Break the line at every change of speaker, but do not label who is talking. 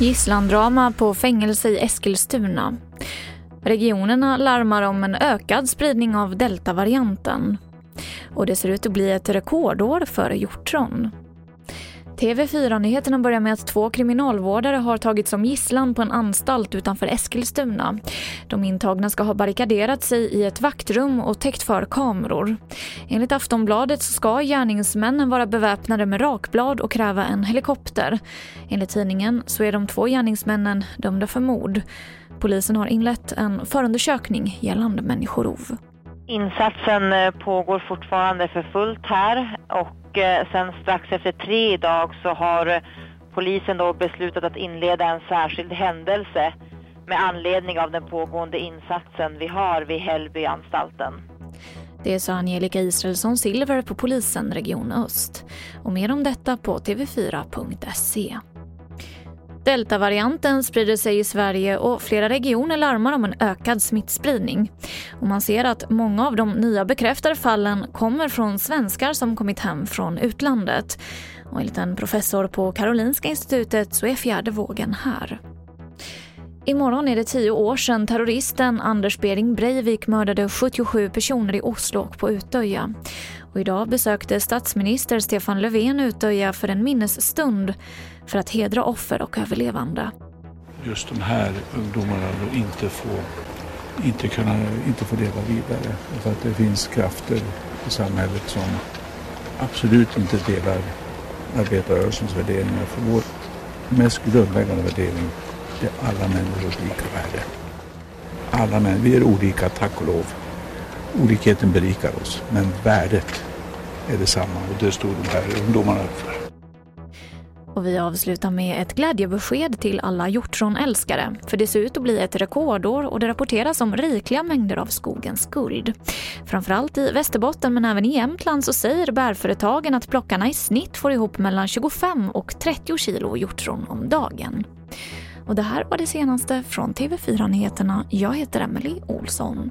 Gisslandrama på fängelse i Eskilstuna. Regionerna larmar om en ökad spridning av deltavarianten. Och det ser ut att bli ett rekordår för hjortron. TV4-nyheterna börjar med att två kriminalvårdare har tagits som gisslan på en anstalt utanför Eskilstuna. De intagna ska ha barrikaderat sig i ett vaktrum och täckt för kameror. Enligt Aftonbladet ska gärningsmännen vara beväpnade med rakblad och kräva en helikopter. Enligt tidningen så är de två gärningsmännen dömda för mord. Polisen har inlett en förundersökning gällande människorov.
Insatsen eh, pågår fortfarande för fullt här och eh, sen strax efter tre idag så har eh, polisen då beslutat att inleda en särskild händelse med anledning av den pågående insatsen vi har vid Hällbyanstalten.
Det sa Angelica Israelsson Silver på polisen Region Öst. Och mer om detta på tv4.se. Deltavarianten sprider sig i Sverige och flera regioner larmar om en ökad smittspridning. Och man ser att många av de nya bekräftade fallen kommer från svenskar som kommit hem från utlandet. Och enligt en professor på Karolinska institutet så är fjärde vågen här. Imorgon är det tio år sedan terroristen Anders Behring Breivik mördade 77 personer i Oslo och på Utöja. Och idag besökte statsminister Stefan Löfven Utöja för en minnesstund för att hedra offer och överlevande.
Just de här ungdomarna inte får, inte kunna, inte får leva vidare. För att det finns krafter i samhället som absolut inte delar arbetarrörelsens värderingar. För vår mest grundläggande värdering är alla människors lika värde. Alla män, vi är olika, tack och lov. Olikheten berikar oss, men värdet är detsamma och det stod de här ungdomarna upp för.
Och vi avslutar med ett glädjebesked till alla hjortronälskare. För det ser ut att bli ett rekordår och det rapporteras om rikliga mängder av skogens guld. Framförallt i Västerbotten men även i Jämtland så säger bärföretagen att plockarna i snitt får ihop mellan 25 och 30 kilo hjortron om dagen. Och det här var det senaste från TV4 Nyheterna. Jag heter Emily Olsson.